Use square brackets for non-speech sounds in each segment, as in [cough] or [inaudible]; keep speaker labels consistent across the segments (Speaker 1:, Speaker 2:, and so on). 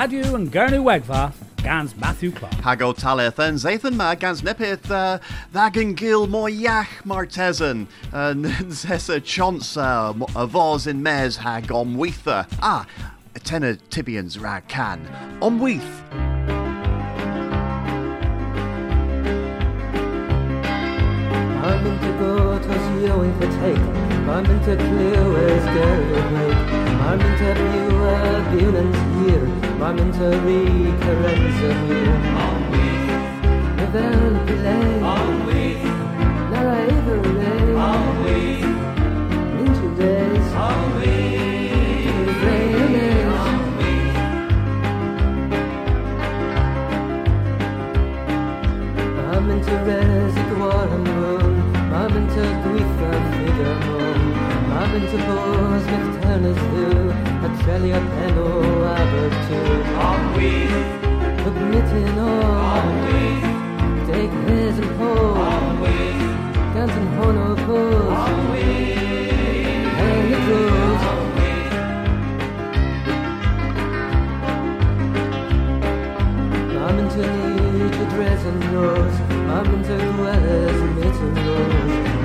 Speaker 1: Radio and Gernu Wegva, gans Matthew Clark.
Speaker 2: Hago talith and Zathan ma gans nipith uh, thagan gil moyach martesan and [laughs] zessa chonsa a vos in mes hag omweitha. Ah, tenor tibians rag can. Omweith.
Speaker 3: I'm into go to you in the take. I'm into clear ways awake. I'm pure violence here. I'm into recurrence of you.
Speaker 4: We.
Speaker 3: Revel play.
Speaker 4: On we.
Speaker 3: Never ever
Speaker 4: On we.
Speaker 3: Into days.
Speaker 4: On we.
Speaker 3: Rain
Speaker 4: On we.
Speaker 3: I'm into reservoir and moon. Into grief and figure moon. Bores with turners do. A trelia penno abertu.
Speaker 4: On we.
Speaker 3: Admitting all.
Speaker 4: On we.
Speaker 3: Take his and hold.
Speaker 4: On we.
Speaker 3: Guns pose.
Speaker 4: We.
Speaker 3: And it goes.
Speaker 4: On we.
Speaker 3: I'm into need to dress and nose. I'm into weather's mitten nose.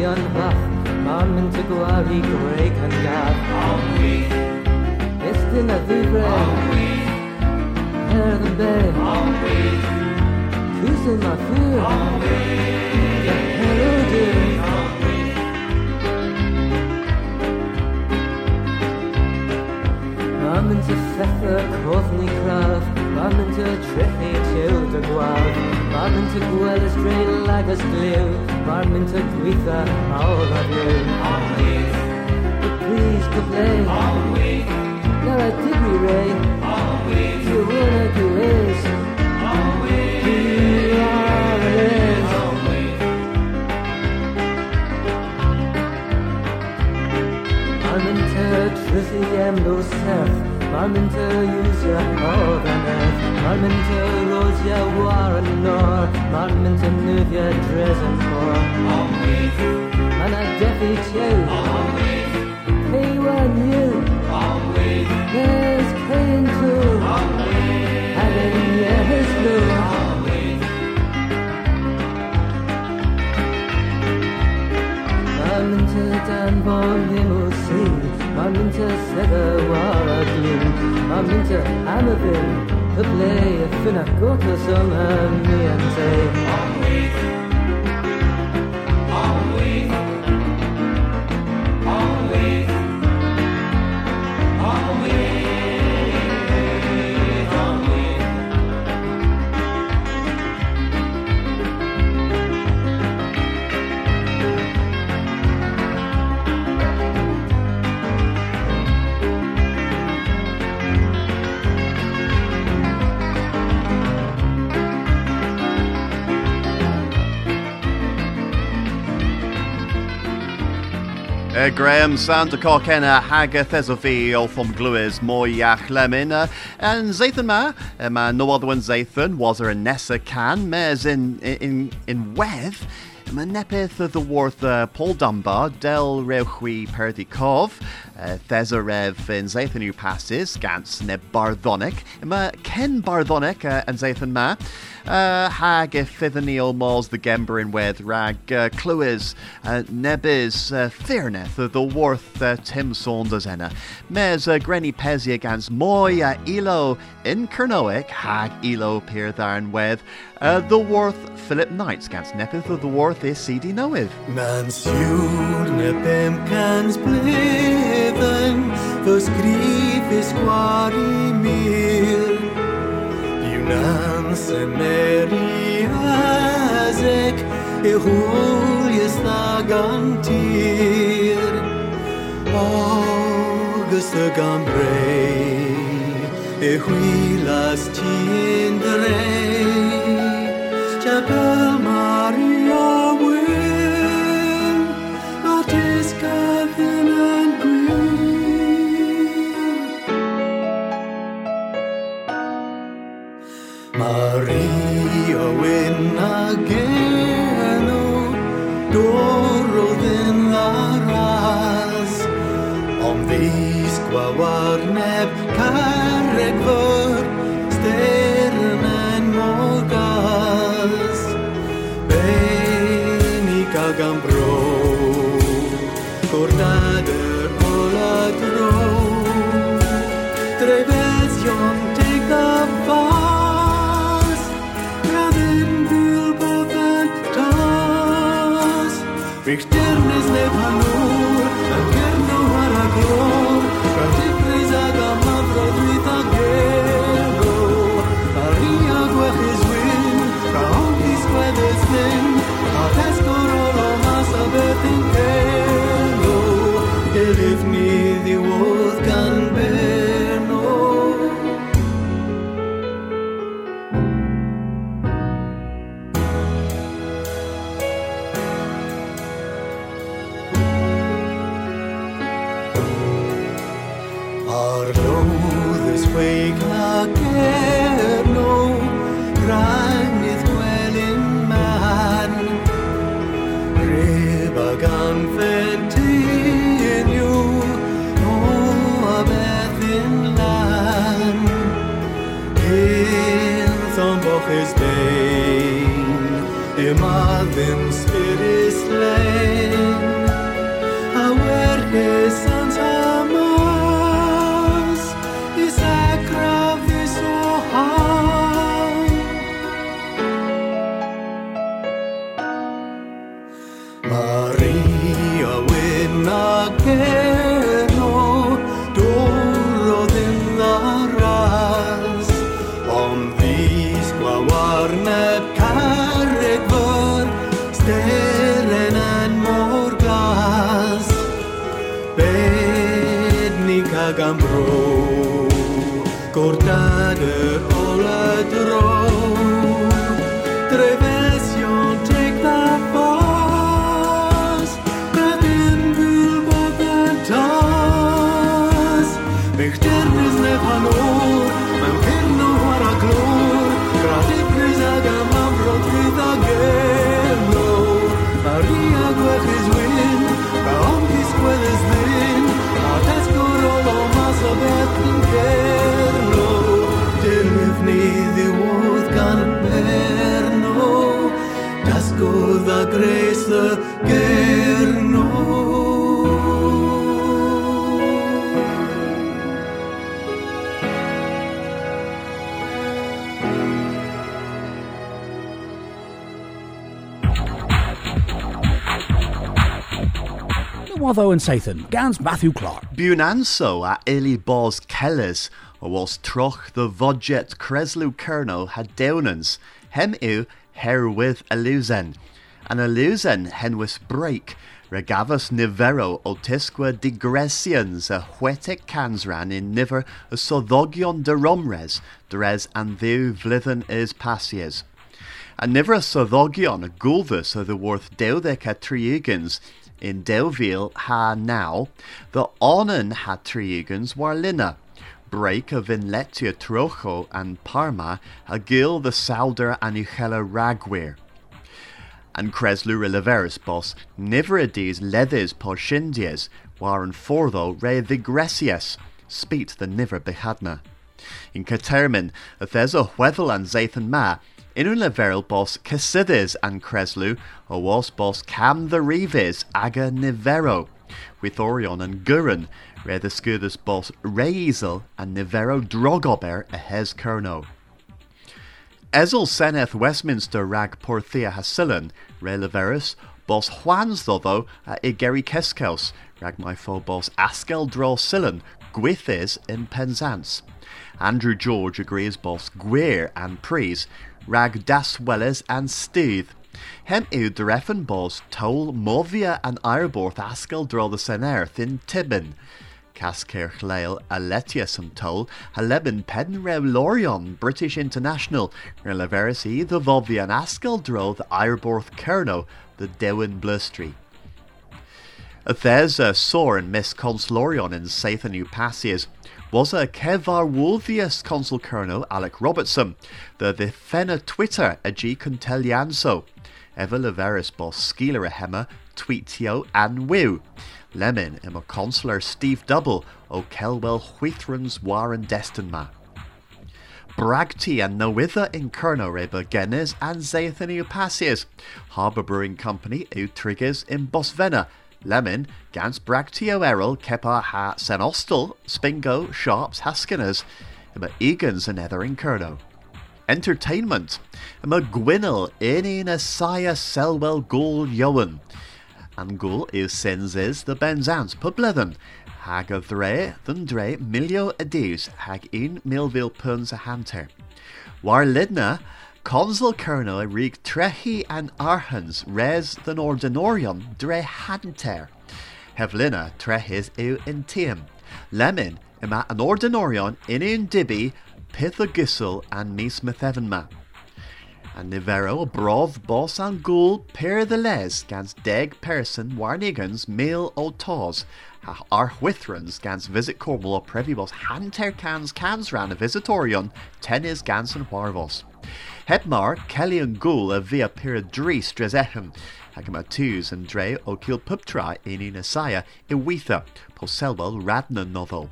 Speaker 3: Vivian Huff. I'm into Guari Greg and Gaff.
Speaker 4: On we.
Speaker 3: It's dinner vivre.
Speaker 4: On we.
Speaker 3: Hair the bay.
Speaker 4: On we.
Speaker 3: Kissing my fear.
Speaker 4: On we.
Speaker 3: The hello dear.
Speaker 4: On we.
Speaker 3: I'm into Pfeffer, Courtney Craft. I'm into Tricky, Tilda Guav. I'm into Gwellis, Dre, Lagas, Glue. I'm into Gweetha, all of you.
Speaker 4: On we.
Speaker 3: But please, go play.
Speaker 4: We.
Speaker 3: Now I dig me, Ray.
Speaker 4: We.
Speaker 3: You wanna do is.
Speaker 4: On we.
Speaker 3: You are it is.
Speaker 4: On we.
Speaker 3: I'm into Trizzy and no Seth. I'm into use your more than earth. I'm into Rosia Warren Nor. I'm into Nuvia Dresden for.
Speaker 4: On we.
Speaker 3: And a Deafy too.
Speaker 4: We.
Speaker 3: K1 you.
Speaker 4: We.
Speaker 3: There's Kane too.
Speaker 4: On we.
Speaker 3: Having yes no.
Speaker 4: On we.
Speaker 3: I'm into Dan Von Limousine. I'm into Segawara Gloom. I'm into Amavin. The play of Finakota Summer me and
Speaker 2: Uh, Graham Santa Corkena Haga Thesofi from Gluis Moyach Lemon uh, and Zathan Ma. Uh, ma no other one Zathan was a Nessa can mes in in in Weth Ma nepeth the worth uh, Paul Dunbar Del Reuchi Perdikov uh, in Zathan who passes Gans ne Barthonic ma Ken Barthonic uh, and Zathan Ma? Uh, hag if Fithaniel Mals the Gember in with rag uh, Cluis uh, Nebis uh, the worth uh, Tim Saunders enna. Mes uh, Granny Pezzy against Moy uh, Elo in Kernoic hag Elo Peartharn with uh, the worth Philip Knights against Nepith of the worth is CD Noeth
Speaker 5: Men sjúrne bem kans bliven För skrifis kvar i mir Junans meri azek E huljes nagantir August e ti in drei Chapel Maria wyn ag enw Dorodd yn aras Ond ddys gwawarneb cael sgweddes ddyn A tesgor Dasgodd a gres y gerno
Speaker 1: Nywaddo and Sathan, Gans Matthew Clark.
Speaker 2: Buwn anso a Eli Bos Kellers, was troch the vodjet Creslu Kerno had dewnans, hem yw herwydd elusen. An elusen henwys break, regavus nivero o tisqua digresians a huetic cansran in niver a soddogion de romres, dres and ddiw vlithen is passies. And niver a soddogion a gulvus o the worth deuddec a triugans, in Delville ha now, the onan ha triugans war linna. Break of Inletia Trocho and Parma, Agil the Sauder and Uchela Ragwir. And Creslu Rileveris boss, Niverades leathers poshindies, waren fortho re vigresies, speet the niver behadna. In Catermin, a there's a Wethel and Zathan Ma, in un leveril boss Casides and Creslu, o was boss Cam the Reves aga Nivero, with Orion and Gurren, re the Scudus boss Reisel and Nivero Drogober a hes Kerno. Ezel seneth Westminster rag Porthia re leverus, bos Juans though a Igeri Keskels, rag my fo bos Askel Draw Gwithes in Penzance. Andrew George agrees bos Gwir and Pries, rag Das Welles and Steve. Hem yw dreffen bos Tol Movia and Airborth Askel Draw the Senerth in Tibin. Cascare Leil Aletius and Toll, Halebin Rev Lorion, British International, Releverisi, the Vovian Askell Dro, the Ireborth Kerno, the Dewin Blustry. A sore and Miss Consulorion in Sathan Upasias. Was a Kevar Wolvius Consul Colonel Alec Robertson, the the Fenna Twitter a G Contelianso, Eva Leveris Boss Skeeler a Hemma, Tweetio and Wiw. Lemon im a Consular Steve Double o Kelwell Wheathrons Warren Destinma. Bragti and Nowitha in Kerno Reba Genes and Zathan Upasias. Harbour Brewing Company Utriggers in Bosvena. Lemon, Gans Bragtio Errol, Kepa Ha Senostal, Spingo, Sharps, Haskinners, Ima Egans and Ether in Kerno. Entertainment, Ima Gwynel, Inin Asaya Selwell Gul Yowen. And Gul is Senzes the Benzans Publethen. Hag a Dre, Thun Dre, Milio Adis, Hag in Millville Puns a Hanter. War Lidna, Consul Colonel rig trehi and arhans res than ordinorion dre hanter. Hevlina trehis eu in tiam. Lemon ima an ordinorion in un dibi pithagisel and mis methevenma. Nivero brov boss and ghoul per the les gans deg person warnigans mil o tos. Ha ar withrans gans visit Cornwall previbos hanter cans cans ran a visitorion tenis gans and warvos. Hebmar, Kelly and a via pira dris dresechem, hagama twos and dre o kil puptra in in asaya iwitha, poselwell radna novel.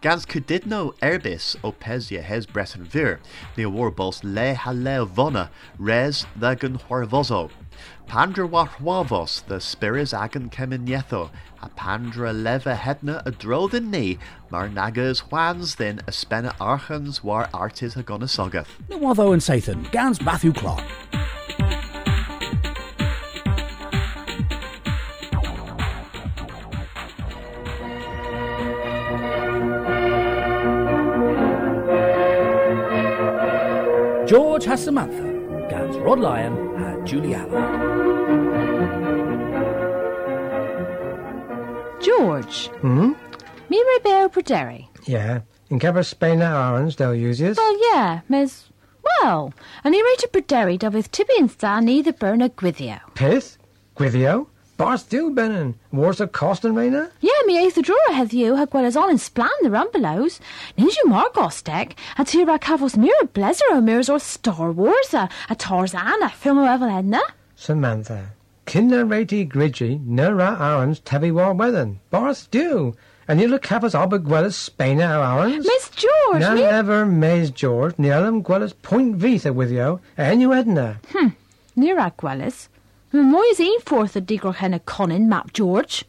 Speaker 2: Gans kudidno erbis o pesia hes breton vir, the awarbos le hale vona, res thagan horvozo. Pandra warhuavos, the spiris agan keminyetho, a pandra leva hedna a drodin ni, mar nagas whans then a spena archans war artis agona No
Speaker 1: Nawatho and Sathan, Gans Matthew Clark. George has Samantha, Gans Rod Lyon and Julie Allen.
Speaker 6: George.
Speaker 7: Hmm?
Speaker 6: Mi Rebeo Proderi.
Speaker 7: Yeah. In Caber Spain orange they'll use it.
Speaker 6: Well, yeah, Miss. Well, and he rated Proderi da with Tibi and Stan either burn a gwithio.
Speaker 7: Pith? Gwithio? Bars do benin. Wars of Costin Raina?
Speaker 6: Yeah, mi eith the drawer have you, ha gwel as all in splan the rumbelows. Ninja Margostek, a tira cavos mirror blazer o mirrors or Star Wars, a, a Tarzan, a film o Evel Edna.
Speaker 7: Samantha. Kinder rati grigi, nera orange tabby war weather. Bars do. And you look capos albiguelas Spain orange?
Speaker 6: Miss George,
Speaker 7: None
Speaker 6: mi...
Speaker 7: ever maze George, Nielam Guelas Point Visa with you, and you Edna.
Speaker 6: Hmm, Nira gwellis. Mi moy is ein forth a digro hen a conin, map George.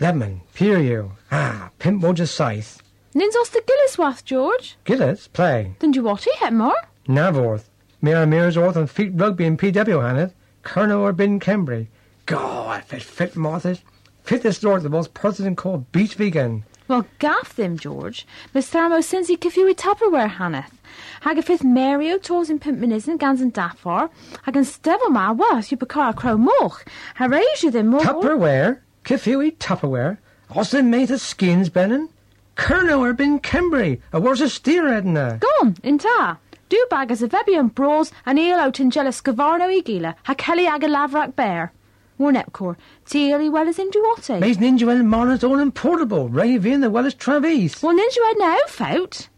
Speaker 7: Lemon, you. Ah, pimp Roger Scythe.
Speaker 6: Nins os the Gilliswath, George.
Speaker 7: Gillis, play.
Speaker 6: Then you what he het?
Speaker 7: Navorth. Mira Mirsworth and Feet Rugby and PW Hanneth. Colonel or Bin Kembry. God, fit fit Martha's. Fit this lord the most person called Beach Vegan.
Speaker 6: Well, gaff them, George. Miss Thermo Cincy Kifui Tupperware Hanneth. Hag a fifth Mario Tos in Pimpmanism Gans and Daffar. Hag an Stevel Ma was you becar crow moch. Harasia them more.
Speaker 7: Tupperware? Kifui Tupperware? Austin made the skins, Benin? Colonel or Bin Kembry. A worse a steer Edna.
Speaker 6: Gone, in ta. Do bag as a Vebian bros and eel out in jealous Gavarno Igila. Ha Kelly Aga Lavrak Bear. One epcor. Teely well as in Duote.
Speaker 7: Maze Ninja and Marna's own and portable. Ravian the well as Travis.
Speaker 6: Well, Ninja had no out.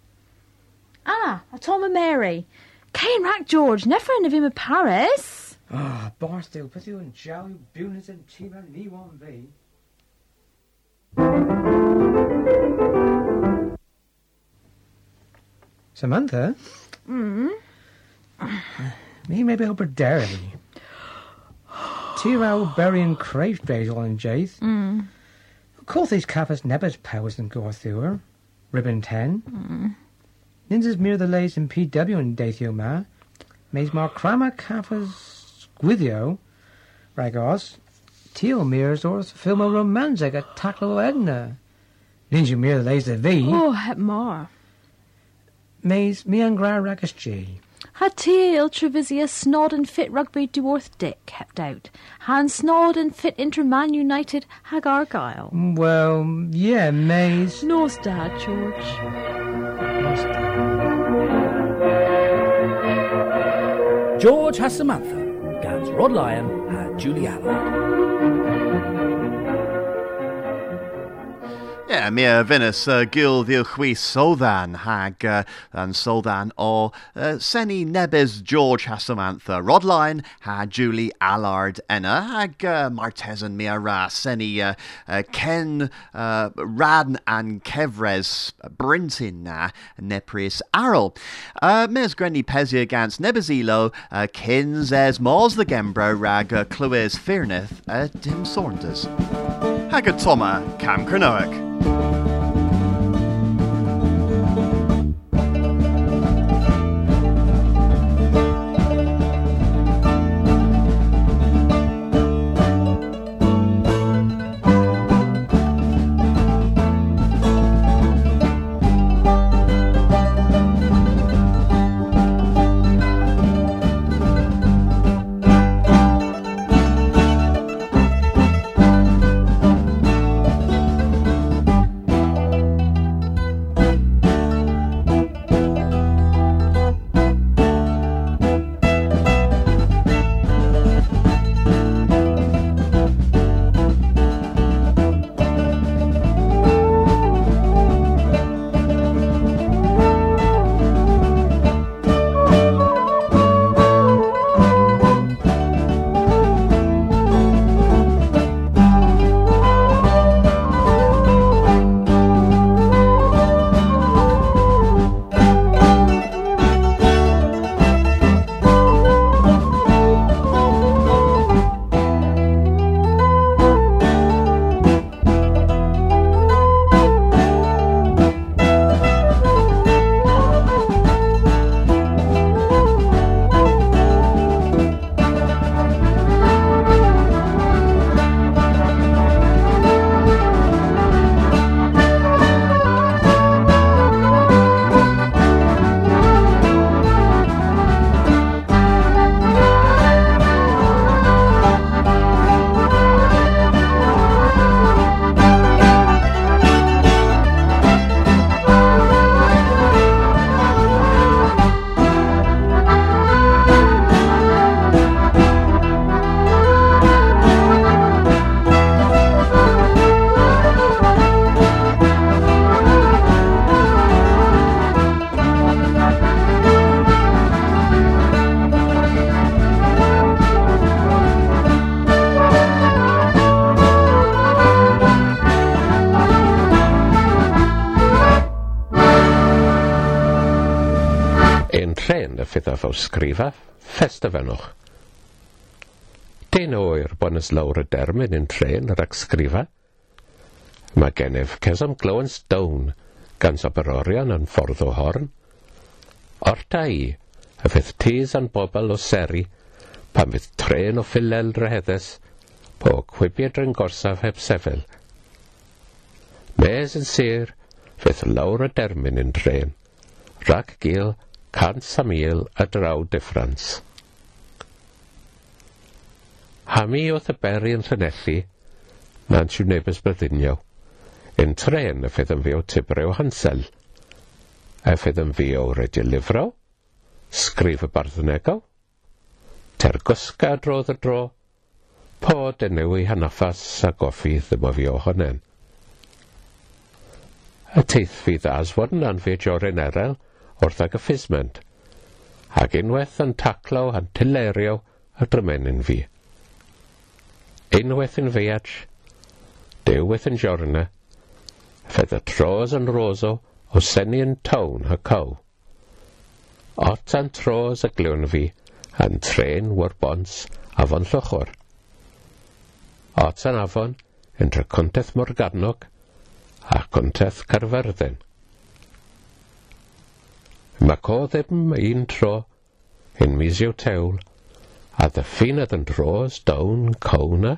Speaker 6: Ah, a Tom and Mary. Kane Rack George, never friend of him of Paris.
Speaker 7: Ah, Barstow, put you in Jowie, Bunis and Chiba, and E1V. Samantha?
Speaker 6: Hmm?
Speaker 7: Me maybe over Derry. Tiro, Berry and Crave all in Jace.
Speaker 6: Hmm.
Speaker 7: Of course these cappers nebbers powers and go through her. Ribbon 10.
Speaker 6: Hmm.
Speaker 7: Ninjas Mirror the lays in PW and Dathio ma. Mays mar crama cappers squithio. Ragos. Tio mirrors or filmo romantic at Tackle Edna. Ninja mere the lays the V.
Speaker 6: Oh, het more.
Speaker 7: Mays me and gra rackers G.
Speaker 6: Ha teal Trevisia snod and fit rugby dwarth Dick kept out. Han snod and fit inter Man United hag Argyle.
Speaker 7: Mm, well, yeah, Mays.
Speaker 6: Nos dad, George.
Speaker 1: George has Samantha, Gans Rod Lyon, and Julie Allen.
Speaker 2: Yeah, mi Venus uh, gil ddiw chwi soddan hag uh, an soddan o uh, Seni Nebes George Hasamantha Rodline ha Julie Allard enna hag uh, Martesan mi ra Seni uh, uh, Ken uh, Radn an Kevres Brintin na Nepris Arl. Uh, mes Grenny Pezia gans Nebezilo uh, Kins es Mos the Gembro rag uh, Clywes Fearneth uh, Dim Saunders. Hag a Toma Cam Cronoic.
Speaker 8: lawrsgrifa, festafennwch. Den oer bonus lawr y dermyn yn tren yr acsgrifa. Mae gennyf cesam glow stone, gan Saberorion yn ffordd o horn. Orta i, y fydd tis an bobl o seri, pan fydd tren o ffilel rheddes, po cwibiad yn gorsaf heb sefyl. Mes yn sir, fydd lawr y dermyn yn tren, rhag gil cant a a draw diffrans. Hami oedd y beri yn Llanelli, na'n siw nebys byddinio, yn tren y fydd yn fi o Tibrew Hansel, a fydd yn fi o Redi Lifro, Sgrif y Barddnegol, Tergysga drodd y dro, pod enw i hanaffas a goffi ddim o fi ohonen. Y teithfi ddas fod yn anfyd Jorin Erel, wrthag y ffisment, ac unwaith yn taclo a'n tilerio y drymenyn fi. Unwaith yn feach, dewwaith yn jorna, fedd y tros yn roso o senu yn tawn y cow. Ot a'n tros y gliwn fi, a'n tren war bons afon llwchwr. Ot a'n afon yn tra conteth Morgannog a conteth Carfyrddin. Mac o ddim un tro, yn misio tewl, a ddyffyn yn dros dawn cawna.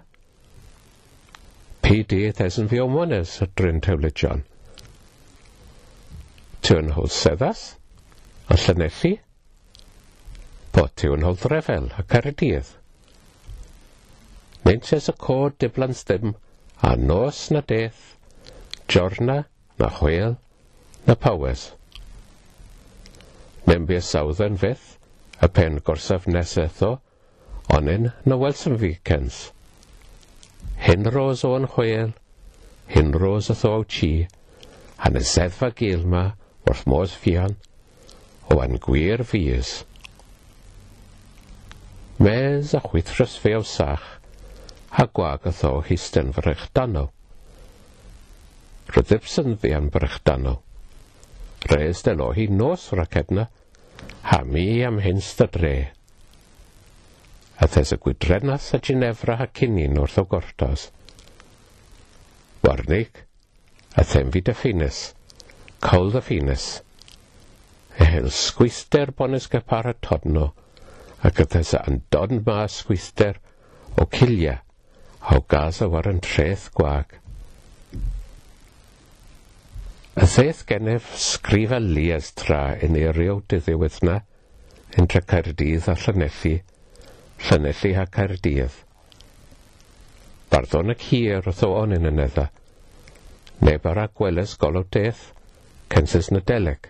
Speaker 8: PD ddesyn fi omwnes y dryn tewlydion. Ti yn hwyl seddas, a llynellu, bod ti yn hwyl ddrefel a caridydd. Meintes y cod diblan ddim, a nos na deth, jorna na chwel na powers. Membu'r sawddern fyth, y pen gorsaf nes etho, onyn na welsom vicens. Hyn ros o'n chwel, hyn ros atho aw chi, yn y seddfa gil ma wrth mos fian, o an gwir fies. Mes a chwythrys fe o sach, a gwag atho histen fyrrechdano. Rydybsyn fe an dano Res den o hi nos racedna, ha mi am hynst y dre. A thes y gwydrenas a Ginefra ha cynin wrth o gortos. Warnig, a them fi dy ffines, cawl dy ffinus. Ehel sgwister bonus gypar y todno, ac ydes yn dod ma sgwister o cilia, o Gaza o war yn treth gwag. Ysaith gennyf sgrifenlu estra yn eirio diddiwydd na, yn tra Caerdydd a Llanelli, Llanelli a Caerdydd. Barddon y cyr wrth o on yn y nedda, neb ar agweles golwg deth, censys nadeleg.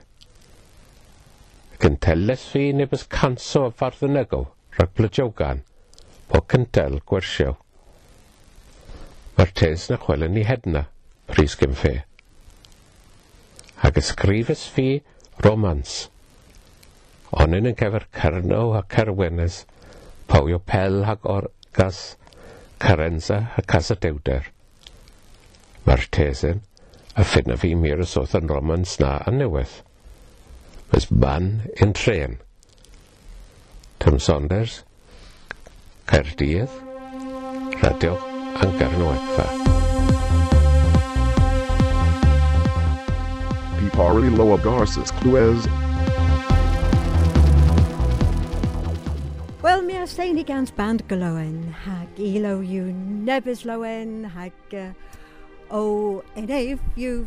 Speaker 8: Cynteles fi neb ys canso a farddynegol, rhag blydiogan, po cyntel gwersiaw. Mae'r tes na chwelen ni hedna, pris gym fe ac ysgrifes fi romans. Onyn yn cefyr cyrno a cerwenes, pawio pel ac orgas, carenza a casadewder. Mae'r tesyn a ffynna fi mir y soth yn romans na a newydd. Ys ban yn tren. Tim Saunders, Caerdydd, Radio Angarnwegfa. Angarnoetha.
Speaker 9: Pipari Loa Garces Cluez.
Speaker 10: Wel, mi as lein i gans band galoen, hag ilo yw nebys loen, hag uh, o enef yw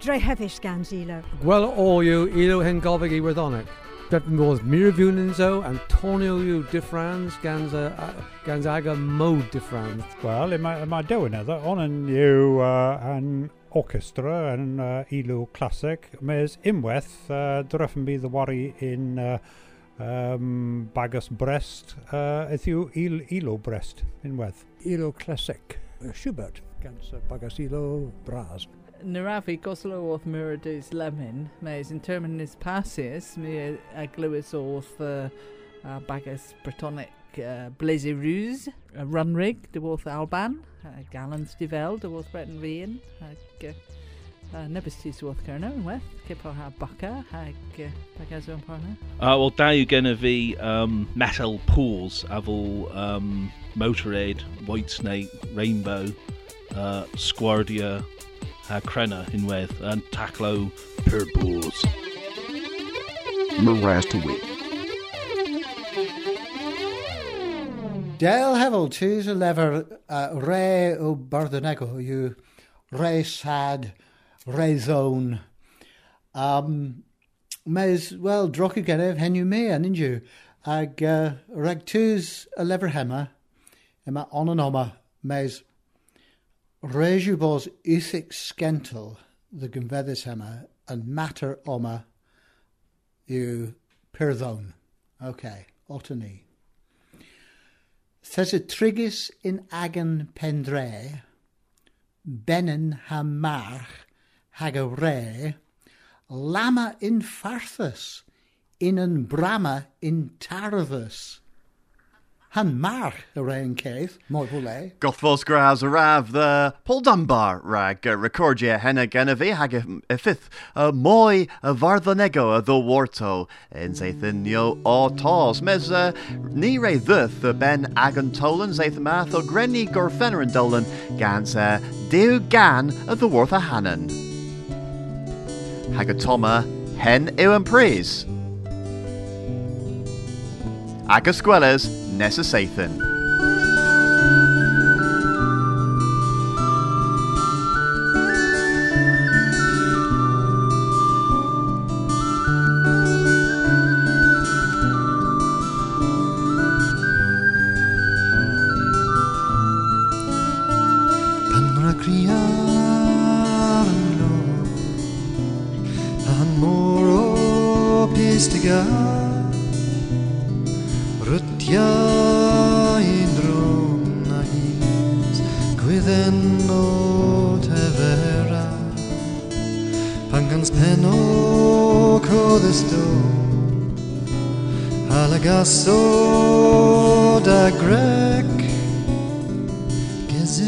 Speaker 10: drehefys gans ilo.
Speaker 11: Wel o yw ilo hen gofig i wyddonic. Dat modd mirfwn zo Antonio yw diffrans gans, uh, gans aga mode diffrans.
Speaker 12: Wel, mae, mae dewin edrych, on yn yw uh, an orchestra yn uh, ilw clasic. mes unwaith uh, dyreffen bydd y wari in uh, um, Bagus Brest, uh, ydyw il, ilw Brest, unwaith.
Speaker 13: Ilw clasic, Schubert, gan Sir Bagus Ilw Bras.
Speaker 14: Narafi goslo oedd Muradus Lemon, mes yn terminus passes, mi e- aglywys oedd uh, Bagus Bretonic uh, Blazy Ruse, a Runrig, dy wrth Alban, uh, Gallons di fel, dy wrth Breton Fian, ag uh, uh, nebys ti sworth Cerno, yn weth, cypo ha Baca, ag uh, bagas o'n parna.
Speaker 15: Uh, Wel, da yw gen i fi um, Metal Pools, a fel um, Motorhead, White Snake, Rainbow, uh, Squardia, a Crenna unwaith yn taclo Purples.
Speaker 9: Marastawi.
Speaker 16: Del hefel tis a lever uh, re o bardanego yw re sad, re zone. Um, Mes, wel, droch i genef hen yw me an inju. Ag uh, reg tis a lever hema, yma on and oma, mes Reisiw bos isig sgentel the gynfeddus hema and matter oma yw pyrddon. OK, ota ni. Thesetrigys in agen pendre, Benin ha march hag y re, Lama in farthus, in yn brama in tarthus. Han march y rein ceith, mor hwle.
Speaker 2: Gothfos gras a raf the Paul Dunbar rag uh, recordia henna genevi hag y fifth uh, moi a varthanego a ddo warto in zaithin yo o tos mes ni re dduth uh, ben agan tolan zaith math o grenni gorfenner and dolan gans uh, dew gan a worth a hannan. Hag a toma hen ewan pris. Agus gwelers Nessa Sathan.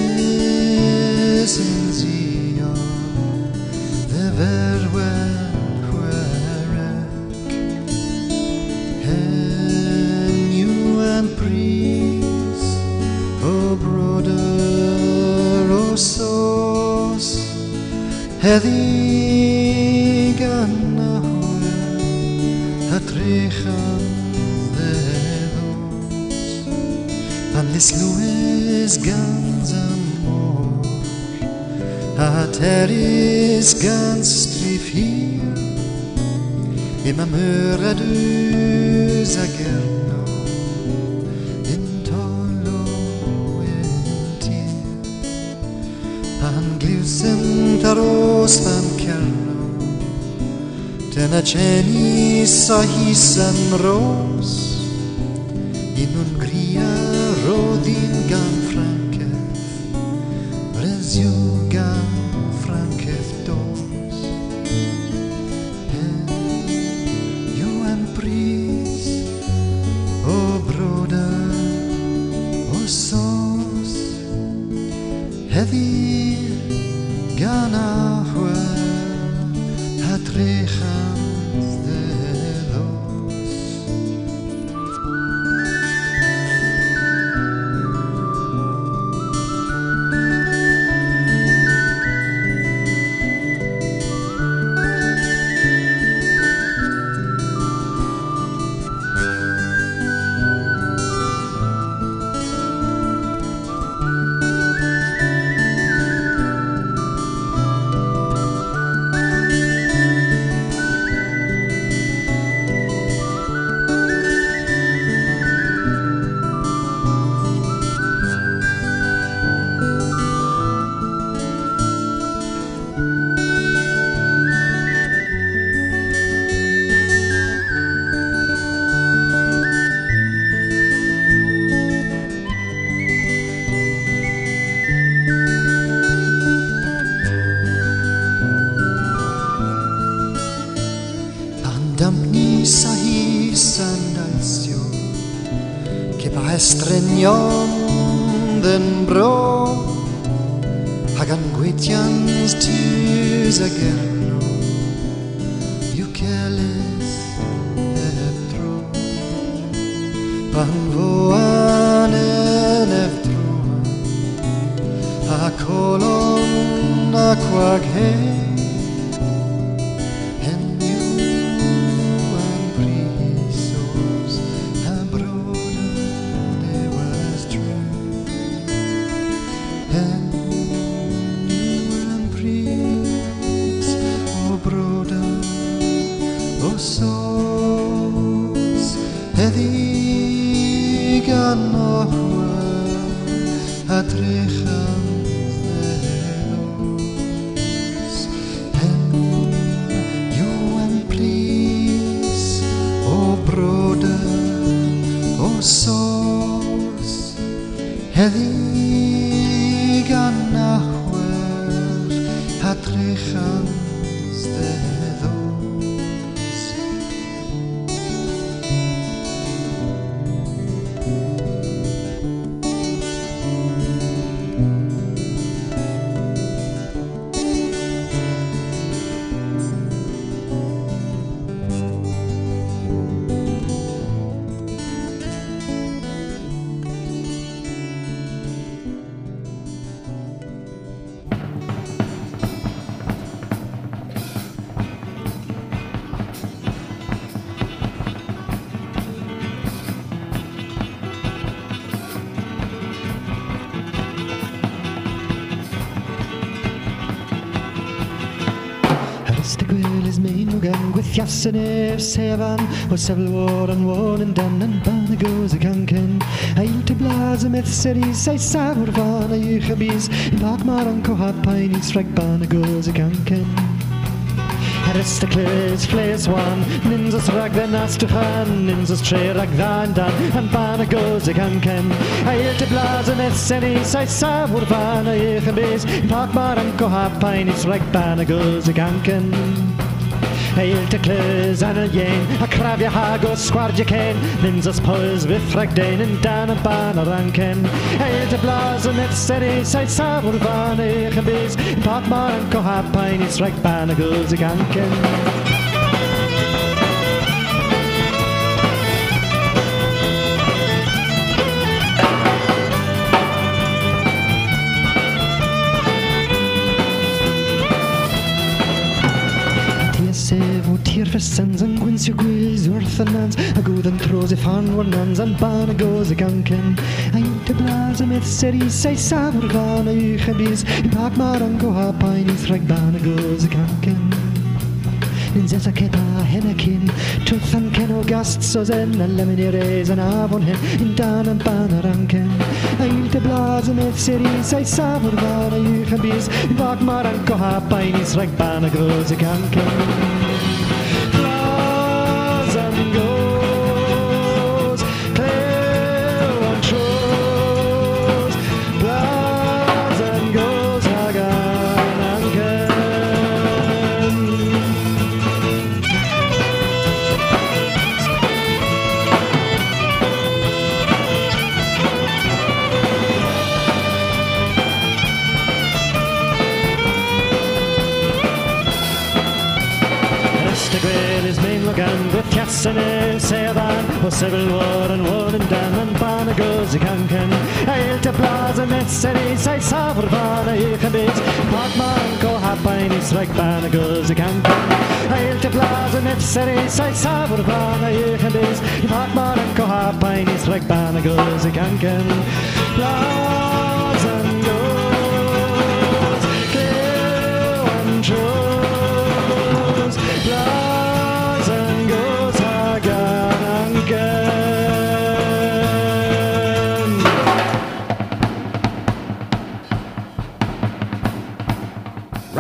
Speaker 5: you. ceniza hisan roz in Hungria rodingan Frankev Brezjugan Frankev dom soulsEdig anochwe Adrecha yesterday's heaven was civil war and war and done and burn goes a kanken. Heil te blazen met cities, zij samen van een jeugdgebies. In pak maar een kohapijn, iets rekbaan goes a kanken.
Speaker 17: Aristocles plays one, Ninzas rag the Nastuhan, Ninzas tray rag than dan, and Bana goes a ganken. Hail to blazen et senis, I saw Urbana yechabes, Park Maram Kohapine, it's rag Bana goes a ganken. Eil te clys an y yen, a crafio hag o sgwardio cen, Nins os pwys fythrag dein yn dan y ban ar ancen. Eil te blas yn et seri, sa'i safwr fan eich yn bys, Pat mar yn cohapain, it's rhaid ban y gwrs y gancen. Gwyd yn tros i fan war nans a'n ban y goz y gancen a un te blas y myth seri sei safr gan a bys i pag mar yn goha i goz y gancen Nyn zes a ceda hen a cyn Twth an cen o oh, gast so zen A lemon i reis an afon hen In dan an ban ar ancen A il te blas y myth seri sei safr gan a i i thrag ban y goz y And Dan and Bana goes a cancan. Ail te plaza met seri, sai savr vana ich a bit. Patman ko hapain is Bana goes a cancan. Ail te plaza met seri, sai savr vana ich a bit. Patman ko hapain is like Bana goes a cancan.